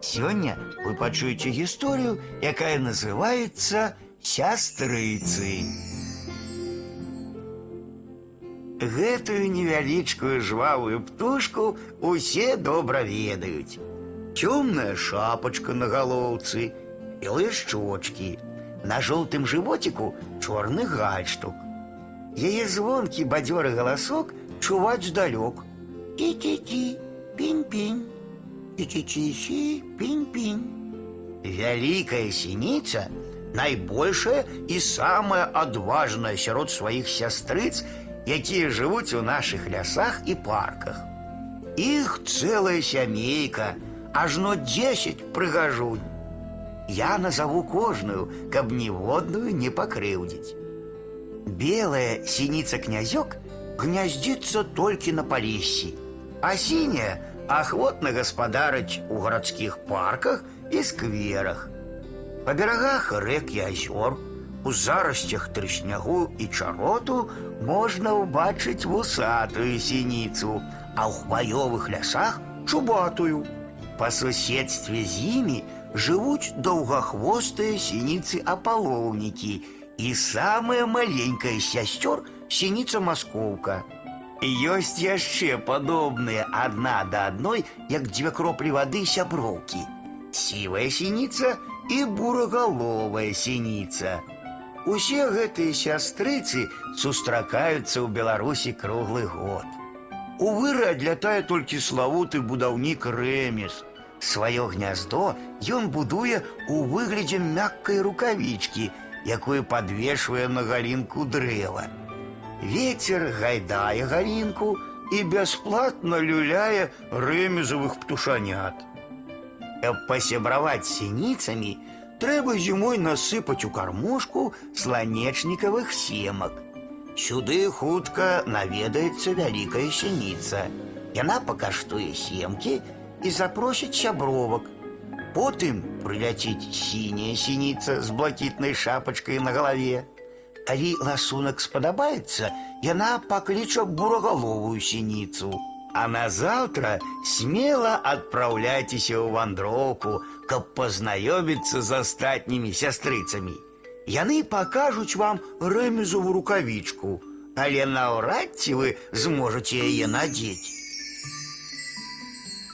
Сёння вы пачуеце гісторыю, якая называецца сястрыцы. Гэтую невялічкую жвавую птушку усе добра ведаюць. Цёмная шапочка на галоўцы, белыя шчочкі, на жоўтым жывоціку чорны гальштук. Яе звонкі бадзёры галасок чуваць здалёк. Кі-кі-кі, пінь-пінь, кі-кі-кі-кі, пінь-пінь. Вялікая сініца найбольшая і самая адважная сярод сваіх сястрыц, якія жывуць у нашых лясах і парках. Іх цэлая сямейка, ажно 10 прыгажунь. Я назову кожную, каб ніводную не пакрыўдзіць. Белая синица-князек гнездится только на Полиссі, а синяя охотно господарить у городских парках и скверах. По берегах рек и озер, у заростях трыснягу и чароту можно убачить вусатую синицу, а у хваёвых лясах чубатую. По соседстве з імі жывуць доўгахвостыя сініцы апалоўнікі і самая маленькая з сясцёр сініца маскоўка. Ёсць яшчэ падобныя адна да адной, як дзве кроплі вады сяброўкі. Сівая сініца і бурагаловая сініца. Усе гэтыя сястрыцы сустракаюцца ў Беларусі круглы год. У выры адлятае толькі славуты будаўнік Рэміс. Сваё гняздо ён будуе ў выглядзе мяккай рукавічкі, якую падвешвае на галінку дрэва. Вецер гайдае галінку і бясплатна люляе рэмезавых птушанят. Каб пасябраваць з сініцамі, трэба зімой насыпаць у кармушку сланечнікавых семак. Сюды хутка наведаецца вялікая сініца. Яна пакаштуе семкі і запросіць сябровак. Потым прыляціць сіняя сініца з блакітнай шапачкай на галаве. Калі ласунак спадабаецца, яна пакліча бурагаловую сініцу. А назаўтра смела адпраўляйцеся ў вандроўку, каб пазнаёміцца з астатнімі сястрыцамі. Яны пакажуць вам рэмезову рукавічку, але наўрад ці вы зможаце яе надзець.